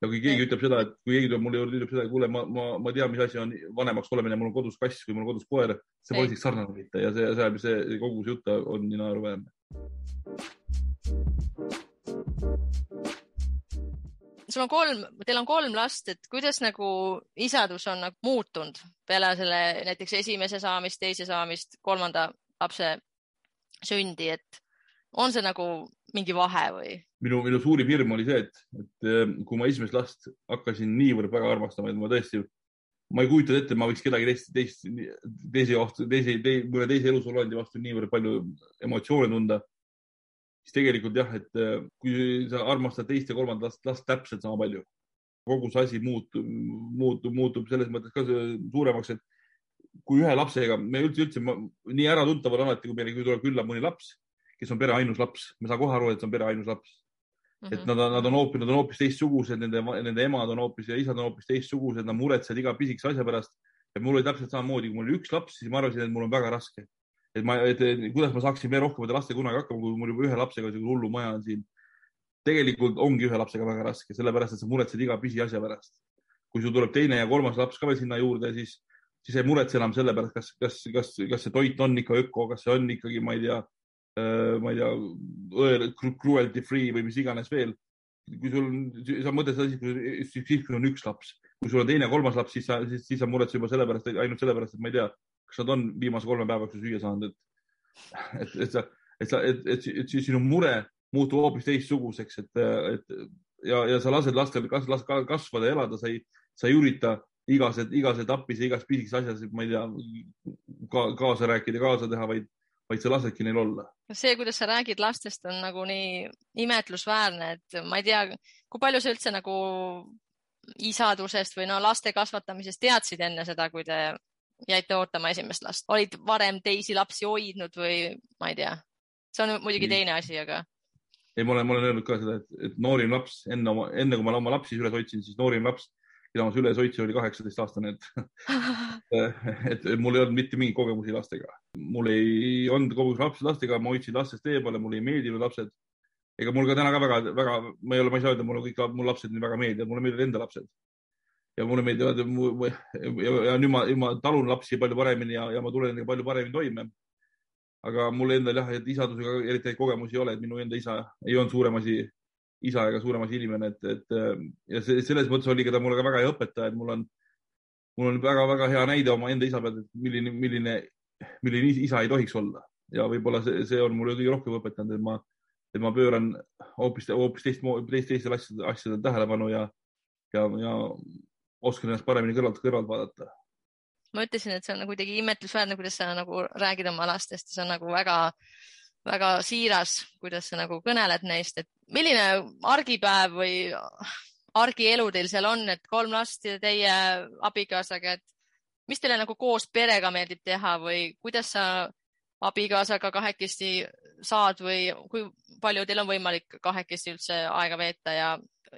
Ja kui keegi ütleb seda, et kui keegi tuleb mulle juurde, ütleb seda, et kuule, ma, ma, ma tean, mis asi on vanemaks olemine, mul on kodus kass või mul on kodus koer, see pole isegi sarnane mitte. Ja see, see, see kogu see jutt on nii naeruväärne. Sul on kolm, teil on kolm last, et kuidas nagu isadus on nagu muutunud peale selle näiteks esimese saamist, teise saamist, kolmanda lapse sündi, et on see nagu mingi vahe või? minu, minu suurim hirm oli see, et, et eh, kui ma esimest last hakkasin niivõrd väga armastama, et ma tõesti, ma ei kujutanud ette, ma võiks kedagi teist, teist, teise vastu, teise, teise, mõne teise elusolandi vastu niivõrd palju emotsioone tunda siis tegelikult jah, et äh, kui sa armastad teist ja kolmandat last, last täpselt sama palju, kogu see asi muutub, muutub, muutub selles mõttes ka suuremaks, et kui ühe lapsega, me üldse, üldse nii äratuntavad alati, kui meile tuleb külla mõni laps, kes on pere ainus laps, me saame kohe aru, et see on pere ainus laps Mm -hmm. et nad on, nad on hoopis, nad on hoopis teistsugused, nende, nende emad on hoopis ja isad on hoopis teistsugused, nad muretsevad iga pisikese asja pärast. ja mul oli täpselt samamoodi, kui mul oli üks laps, siis ma arvasin, et mul on väga raske et ma, et kuidas ma saaksin veel rohkemate lastega kunagi hakkama, kui mul juba ühe lapsega niisugune hullumaja on siin. tegelikult ongi ühe lapsega väga raske, sellepärast et sa muretsed iga pisiasja pärast. kui sul tuleb teine ja kolmas laps ka veel sinna juurde, siis, siis ei muretse enam selle pärast, kas, kas, kas, kas see toit on ikka öko, kas see on ikkagi, ma ei tea, ma ei tea, cruelty free või mis iganes veel. kui sul, sa mõtled seda siis, siis kui on üks laps, kui sul on teine ja kolmas laps, siis sa, siis, siis sa muretsed juba sellepärast, ainult sellepärast, et ma ei tea, kas nad on viimase kolme päeva jooksul süüa saanud, et, et, et sa, et sa, et, et, et, sinu mure muutub hoopis teistsuguseks, et, et ja, ja sa lased lastel kas, las, kasvada elada, sa ei, sa ei ürita igas, igas etapis ja igas pisikeses asjas, ma ei tea ka,, kaasa rääkida, kaasa teha, vaid, vaid sa lasedki neil olla. see, kuidas sa räägid lastest, on nagu nii imetlusväärne, et ma ei tea, kui palju sa üldse nagu isadusest või no laste kasvatamisest teadsid enne seda, kui te jäite ootama esimest last, olid varem teisi lapsi hoidnud või ma ei tea, see on muidugi teine asi, aga. ei, ma olen, ma olen öelnud ka seda, et, et noorim laps enne oma, enne kui ma oma lapsi üles hoidsin, siis noorim laps, keda ma üles hoidsin, oli kaheksateist aastane, et et mul ei olnud mitte mingeid kogemusi lastega. mul ei olnud kogemusi lapsi lastega, ma hoidsin lastest eemale, mulle ei meeldinud lapsed. ega mul ka täna ka väga, väga, ma ei ole, ma ei saa öelda, mulle kõik mu lapsed nii väga meeldivad, mulle meeldivad enda lapsed ja mulle meeldivad ja, ja nüüd ma, ma talun lapsi palju paremini ja, ja ma tulen nendega palju paremini toime. aga mul endal jah, et isadusega eriti kogemusi ei ole, et minu enda isa ei olnud suurem asi, isa ega suurem asi inimene, et, et ja selles mõttes oli ta mulle ka väga hea õpetaja, et mul on, mul on väga-väga hea näide omaenda isa pealt, et milline, milline, milline isa ei tohiks olla ja võib-olla see, see on mulle kõige rohkem õpetanud, et ma, et ma pööran hoopis, hoopis teistmoodi, teist, teistele asjadele, asjadele tähelepanu ja, ja, ja oskan ennast paremini kõrvalt, kõrvalt vaadata. ma ütlesin, et see on nagu kuidagi imetlusväärne, kuidas sa nagu räägid oma lastest, see on nagu väga, väga siiras, kuidas sa nagu kõneled neist, et milline argipäev või argielu teil seal on, et kolm last ja teie abikaasaga, et mis teile nagu koos perega meeldib teha või kuidas sa abikaasaga kahekesti saad või kui palju teil on võimalik kahekesti üldse aega veeta ja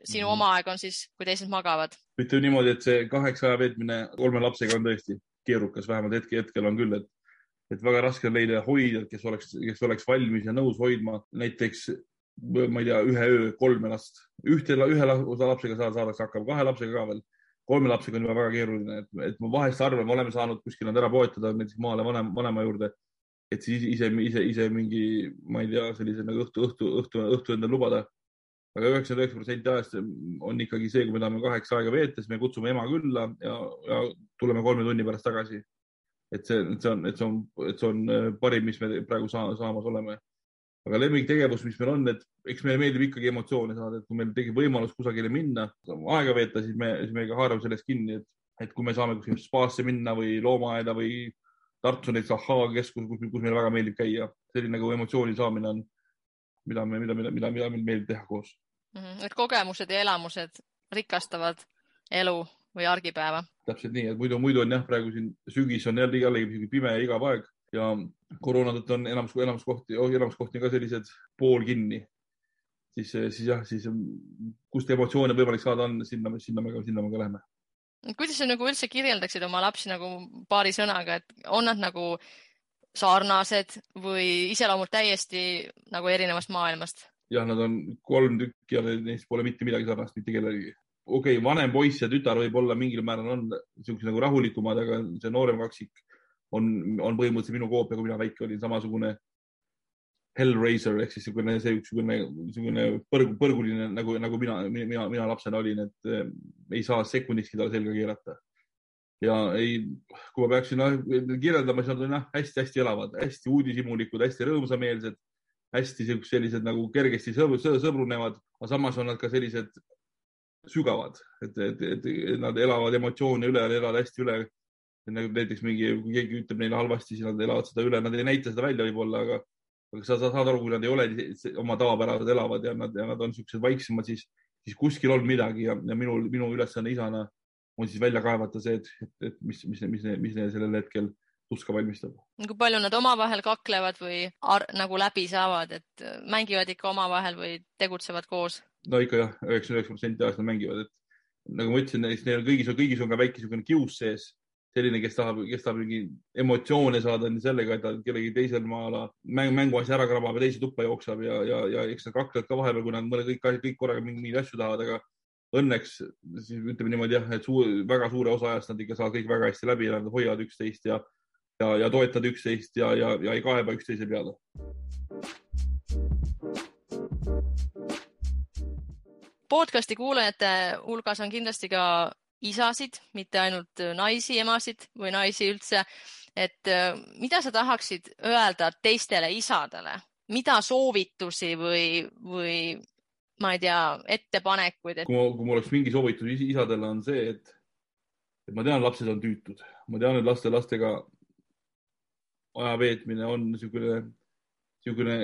sinu mm. oma aeg on siis, kui teised magavad? ütleme niimoodi, et see kaheksa aja veetmine kolme lapsega on tõesti keerukas, vähemalt hetke, hetkel on küll, et, et väga raske on leida hoidjat, kes oleks, kes oleks valmis ja nõus hoidma näiteks ma ei tea, ühe öö kolme last. ühte, ühe lapsega saadakse hakkama, kahe lapsega ka veel. kolme lapsega on juba väga keeruline, et ma vahest arvan, me oleme saanud kuskil nad ära poetada näiteks maale vanem, vanema juurde, et siis ise, ise, ise mingi, ma ei tea, sellise nagu õhtu, õhtu, õhtu, õhtu endale lubada aga üheksakümmend üheksa protsenti ajast on ikkagi see, kui me tahame kaheksa aega veeta, siis me kutsume ema külla ja, ja tuleme kolme tunni pärast tagasi. Et see, see on, et see on, et see on äh, parim, mis me praegu saa, saamas oleme. aga lemmiktegevus, mis meil on, et eks meile meeldib ikkagi emotsioone saada, et kui meil tekib võimalus kusagile minna, aega veeta, siis me, siis me ka haarame sellest kinni, et, et kui me saame kuskile spaasse minna või loomaaeda või Tartus on näiteks ahhaa keskus, kus, kus meile väga meeldib käia, selline nagu emotsiooni saamine on mida me, mida, mida, mida, mida meil meeldib teha koos mm. -hmm. et kogemused ja elamused rikastavad elu või argipäeva. täpselt nii, et muidu, muidu on jah, praegu siin sügis on jälle jällegi pime ja igav aeg ja koroona tõttu on enamus, enamus kohti, enamus kohti ka sellised poolkinni. siis, siis jah, siis kust emotsioone võimalik saada on, sinna, sinna me ka, sinna me ka läheme kuidas sa nagu üldse kirjeldaksid oma lapsi nagu paari sõnaga, et on nad nagu sarnased või iseloomult täiesti nagu erinevast maailmast? jah, nad on kolm tükki ja neist pole mitte midagi sarnast mitte kellelegi. Okei okay,, vanem poiss ja tütar võib-olla mingil määral on niisugused nagu rahulikumad, aga see noorem kaksik on, on põhimõtteliselt minu koopia, kui mina väike olin, samasugune Hellraiser ehk siis niisugune, see niisugune, niisugune põrgu, põrguline nagu, nagu mina, mina, mina lapsena olin, et äh, ei saa sekundikski talle selga keerata. Ja ei, kui ma peaksin no, kirjeldama, siis nad on jah, hästi-hästi elavad, hästi uudishimulikud, hästi rõõmsameelsed, hästi sellised nagu kergesti sõbru, sõbrunevad, aga samas on nad ka sellised sügavad, et, et, et nad elavad emotsioone üle, elavad hästi üle. nagu näiteks mingi, kui keegi ütleb neile halvasti, siis nad elavad seda üle, nad ei näita seda välja võib-olla, aga, aga sa, sa saad aru, kui nad ei ole oma tavapärased elavad ja nad, ja nad on siuksed vaiksemad, siis, siis kuskil on midagi ja, ja minu, minu ülesanne isana on siis välja kaevata see, et, et, et mis, mis, mis, mis neile sellel hetkel tuska valmistab. kui palju nad omavahel kaklevad või nagu läbi saavad, et mängivad ikka omavahel või tegutsevad koos? No ikka jah, üheksakümmend üheksa protsenti ajast nad mängivad, et nagu ma ütlesin, neil kõigis on, kõigis on ka väike niisugune kius sees, selline, kes tahab, kes tahab mingi emotsioone saada sellega, et ta kellegi teisel maal mäng, mänguasja ära krabab ja teise tuppa jookseb ja, ja, ja eks nad kaklevad ka vahepeal, kui nad mõne kõik, kõik korraga mingeid asju tahavad, aga õnneks siis ütleme niimoodi jah, et suur, väga suure osa ajast nad ikka saavad kõik väga hästi läbi ja nad hoiavad üksteist ja, ja, ja toetavad üksteist ja, ja, ja ei kaeba üksteise peale. Podcasti kuulajate hulgas on kindlasti ka isasid, mitte ainult naisi, emasid või naisi üldse. et äh, mida sa tahaksid öelda teistele isadele, mida soovitusi või, või ma ei tea, ettepanekuid et...? kui mul oleks mingi soovitus isadele on see, et, et ma tean, lapsed on tüütud, ma tean, et laste, lastega aja veetmine on niisugune, niisugune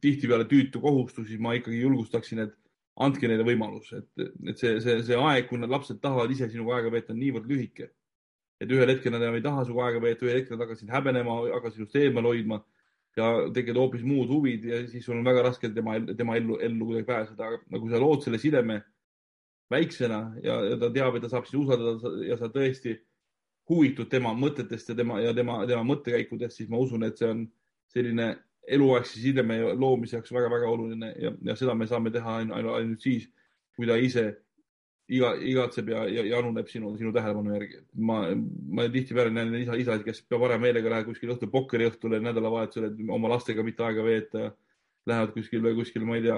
tihtipeale tüütu kohustus, siis ma ikkagi julgustaksin, et andke neile võimalus, et, et see, see, see aeg, kui need lapsed tahavad ise sinuga aega veeta, on niivõrd lühike. et ühel hetkel nad enam ei taha sinuga aega veeta, ühel hetkel nad hakkasid häbenema, hakkasid sinust eemal hoidma ja tekivad hoopis muud huvid ja siis sul on väga raske tema, tema ellu, ellu kuidagi pääseda, aga kui sa lood selle sideme väiksena ja, ja ta teab, et ta saab sind usaldada ja sa tõesti huvitud tema mõtetest ja tema ja tema, tema mõttekäikudest, siis ma usun, et see on selline eluaegse sideme loomise jaoks väga-väga oluline ja, ja seda me saame teha ainult, ainult, ainult siis, kui ta ise iga, igatseb ja, ja januneb sinu, sinu tähelepanu järgi. ma, ma tihtipeale näen isa, isasid, kes varem meelega lähevad kuskil õhtul pokkeriõhtule nädalavahetusel, et oma lastega mitte aega veeta. Lähevad kuskile, kuskile, ma ei tea,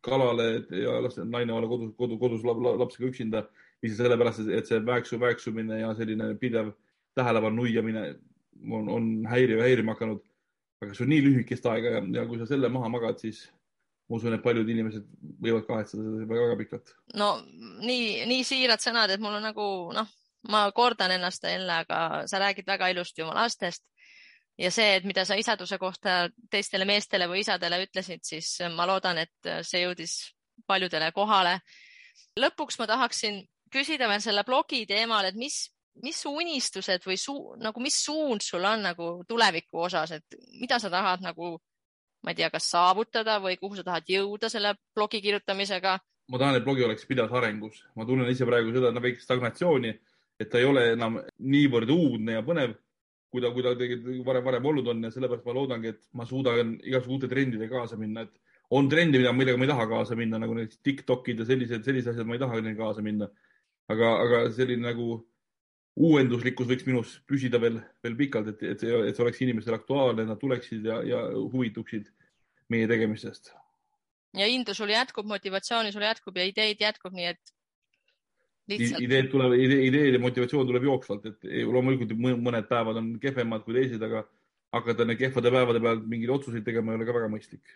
kalale ja las naine olla kodus, kodu, kodus lapsega üksinda. lihtsalt sellepärast, et see väeksu, väeksumine ja selline pidev tähelepanu nuiamine on, on häiriv, häirima hakanud aga see on nii lühikest aega ja, ja kui sa selle maha magad, siis ma usun, et paljud inimesed võivad kahetseda seda väga pikalt. no nii, nii siirad sõnad, et mul on nagu noh, ma kordan ennast jälle, aga sa räägid väga ilusti oma lastest ja see, et mida sa isaduse kohta teistele meestele või isadele ütlesid, siis ma loodan, et see jõudis paljudele kohale. lõpuks ma tahaksin küsida veel selle blogi teemal, et mis, mis su unistused või suu, nagu mis suund sul on nagu tuleviku osas, et mida sa tahad nagu, ma ei tea, kas saavutada või kuhu sa tahad jõuda selle blogi kirjutamisega? ma tahan, et blogi oleks pidevas arengus, ma tunnen ise praegu seda väikest stagnatsiooni, et ta ei ole enam niivõrd uudne ja põnev, kui ta, kui ta tegelikult varem, varem olnud on ja sellepärast ma loodangi, et ma suudan igasugu uute trendidega kaasa minna, et on trendi, mida, millega ma ei taha kaasa minna, nagu näiteks Tiktokid ja sellised, sellised asjad, ma ei taha kaasa minna. aga, aga selline nagu uuenduslikkus võiks minus püsida veel, veel pikalt, et, et, et see oleks inimestele aktuaalne, nad tuleksid ja, ja huvituksid meie tegemistest. ja indu sul jätkub, motivatsiooni sul jätkub ja ideid jätkub, nii et lihtsalt. ideed tulevad, ide, ideed ja motivatsioon tuleb jooksvalt, et loomulikult mõned päevad on kehvemad kui teised, aga hakata need kehvade päevade pealt mingeid otsuseid tegema ei ole ka väga mõistlik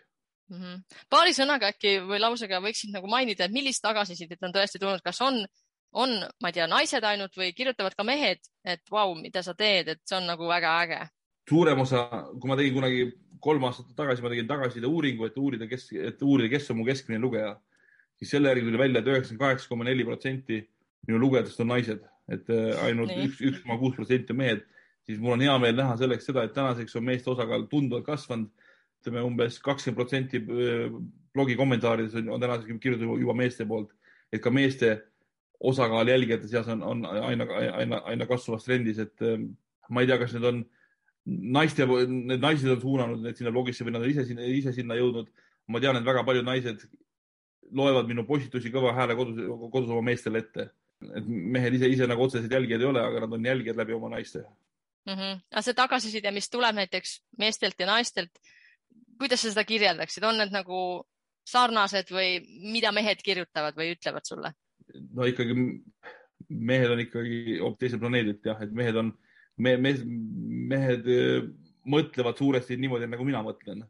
mm. -hmm. paari sõnaga äkki või lausega võiksid nagu mainida, et millist tagasisidet on tõesti tulnud, kas on on, ma ei tea, naised ainult või kirjutavad ka mehed, et vau, mida sa teed, et see on nagu väga äge. suurem osa, kui ma tegin kunagi kolm aastat tagasi, ma tegin tagasiside uuringu, et uurida, kes, et uurida, kes on mu keskmine lugeja, siis selle järgi tuli välja et, et üheksakümmend kaheksa koma neli protsenti minu lugejatest on naised, et äh, ainult üks, üks koma kuus protsenti on mehed, siis mul on hea meel näha selleks seda, et tänaseks on meeste osakaal tunduvalt kasvanud. ütleme umbes kakskümmend protsenti äh, blogi kommentaarides on, on tänaseks kirjutatud juba meeste poolt, et ka meeste osakaal jälgijate seas on, on aina, aina, aina kasvavas trendis, et ähm, ma ei tea, kas need on naiste, need naised on suunanud need sinna blogisse või nad on ise sinna, ise sinna jõudnud. ma tean, et väga paljud naised loevad minu postitusi kõva hääle kodus, kodus oma meestele ette. et mehed ise, ise nagu otsesed jälgijad ei ole, aga nad on jälgijad läbi oma naiste mm. -hmm. aga see tagasiside, mis tuleb näiteks meestelt ja naistelt, kuidas sa seda kirjeldaksid, on need nagu sarnased või mida mehed kirjutavad või ütlevad sulle? No ikkagi mehed on ikkagi hoopis teisel planeedilt jah, et mehed on me,, me, mehed äh, mõtlevad suuresti niimoodi, nagu mina mõtlen.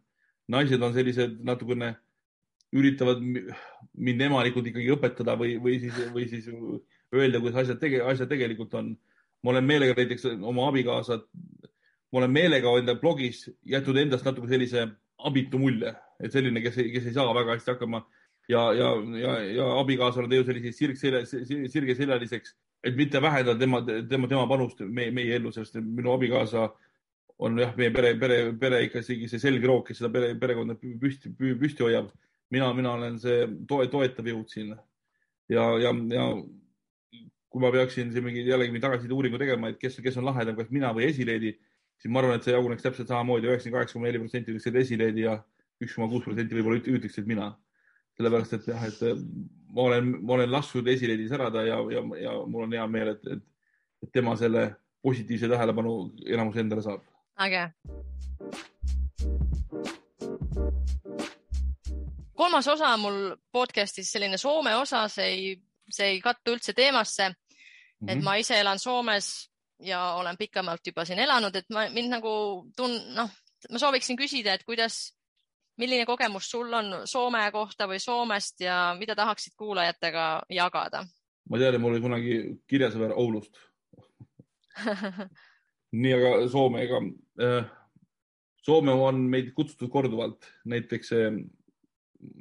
naised on sellised natukene, üritavad mind emalikult ikkagi õpetada või, või siis, või siis öelda, kuidas asjad tege-, asjad tegelikult on. ma olen meelega näiteks oma abikaasat, ma olen meelega enda blogis jätnud endast natuke sellise abitu mulje, et selline, kes, kes ei saa väga hästi hakkama ja, ja, ja, ja abikaasa on teinud selliseid sirgselja, sirgeseljaliseks, et mitte vähendada tema, tema, tema panust meie, meie ellu, sest minu abikaasa on jah, meie pere, pere, pere ikka isegi see selgroog, kes seda pere, perekonda püsti, püsti hoiab. mina, mina olen see toe, toetav jõud siin ja, ja, ja kui ma peaksin siin mingi jällegi mingi tagasiside uuringu tegema, et kes, kes on lahedam, kas mina või esileedi, siis ma arvan, et see jaguneks täpselt samamoodi, üheksakümmend kaheksa koma neli protsenti ütleks, et esileedi ja üks koma kuus protsenti võib-olla ütleks, et mina sellepärast et jah, et ma olen, ma olen lasknud esileidis elada ja, ja, ja mul on hea meel, et, et, et tema selle positiivse tähelepanu enamus endale saab. äge. kolmas osa mul podcast'is selline Soome osa, see ei, see ei kattu üldse teemasse mm. -hmm. et mhm. ma ise elan Soomes ja olen pikemalt juba siin elanud, et ma mind nagu tun-, noh, ma sooviksin küsida, et kuidas milline kogemus sul on Soome kohta või Soomest ja mida tahaksid kuulajatega jagada? ma tean, et mul oli kunagi kirjasõber Oulust nii, aga Soomega äh,. Soome on meid kutsutud korduvalt, näiteks äh,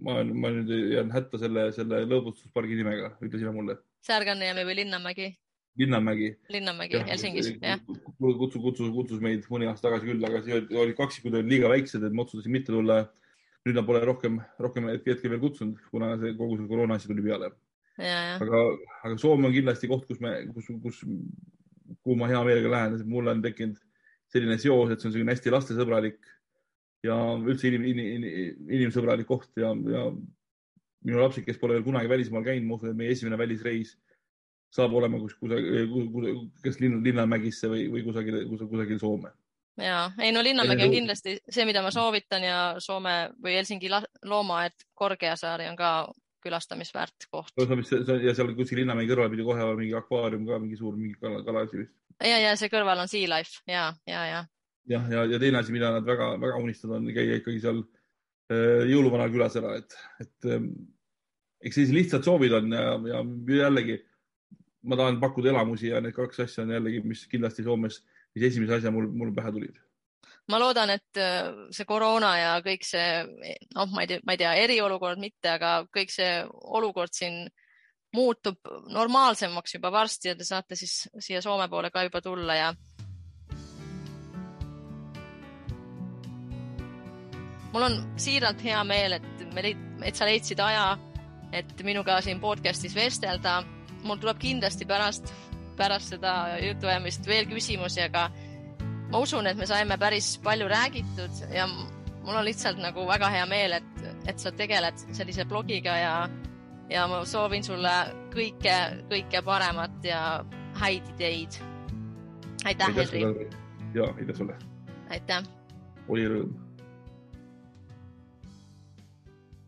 ma, ma nüüd jään hätta selle, selle lõbustuspargi nimega, ütle sina mulle. Särganniemi või Linnamägi? Linnamägi. Linnanmägi Helsingis, jah. kutsus, kutsus, kutsus meid mõni aasta tagasi küll, aga olid kaksikud olid liiga väiksed, et ma otsustasin mitte tulla nüüd nad pole rohkem, rohkem hetkel veel kutsunud, kuna see kogu see koroona asi tuli peale. aga, aga Soome on kindlasti koht, kus me, kus, kus, kuhu ma hea meelega lähen, sest mul on tekkinud selline seos, et see on selline hästi lastesõbralik ja üldse inim, inim, inimsõbralik koht ja, ja minu lapsed, kes pole veel kunagi välismaal käinud, ma usun, et meie esimene välisreis saab olema kus, kusagil, kas Linnamägisse või, või kusagil, kusagil, kusagil Soome ja ei no Linnamägi on kindlasti see, mida ma soovitan ja Soome või Helsingi loomaaed Korgeasaari on ka külastamisväärt koht. ja seal kuskil Linnamäe kõrval pidi kohe olema mingi akvaarium ka, mingi suur mingi kala, kalaasi vist. ja, ja see kõrval on Sea Life ja, ja, ja. jah, ja, ja, ja teine asi, mida nad väga-väga unistavad, on käia ikkagi seal äh, jõuluvana külas ära, et, et äh, eks sellised lihtsad soovid on ja, ja jällegi ma tahan pakkuda elamusi ja need kaks asja on jällegi, mis kindlasti Soomes mis esimese asja mul, mul pähe tulid? ma loodan, et äh, see koroona ja kõik see, noh, ma ei tea, ma ei tea, eriolukord mitte, aga kõik see olukord siin muutub normaalsemaks juba varsti ja te saate siis siia Soome poole ka juba tulla ja. mul on siiralt hea meel, et me, et sa leidsid aja, et minuga siin podcast'is vestelda. mul tuleb kindlasti pärast pärast seda jutuajamist veel küsimusi, aga ma usun, et me saime päris palju räägitud ja mul on lihtsalt nagu väga hea meel, et, et sa tegeled sellise blogiga ja, ja ma soovin sulle kõike, kõike paremat ja häid ideid. aitäh, Henri. ja aitäh sulle. aitäh. oli rõõm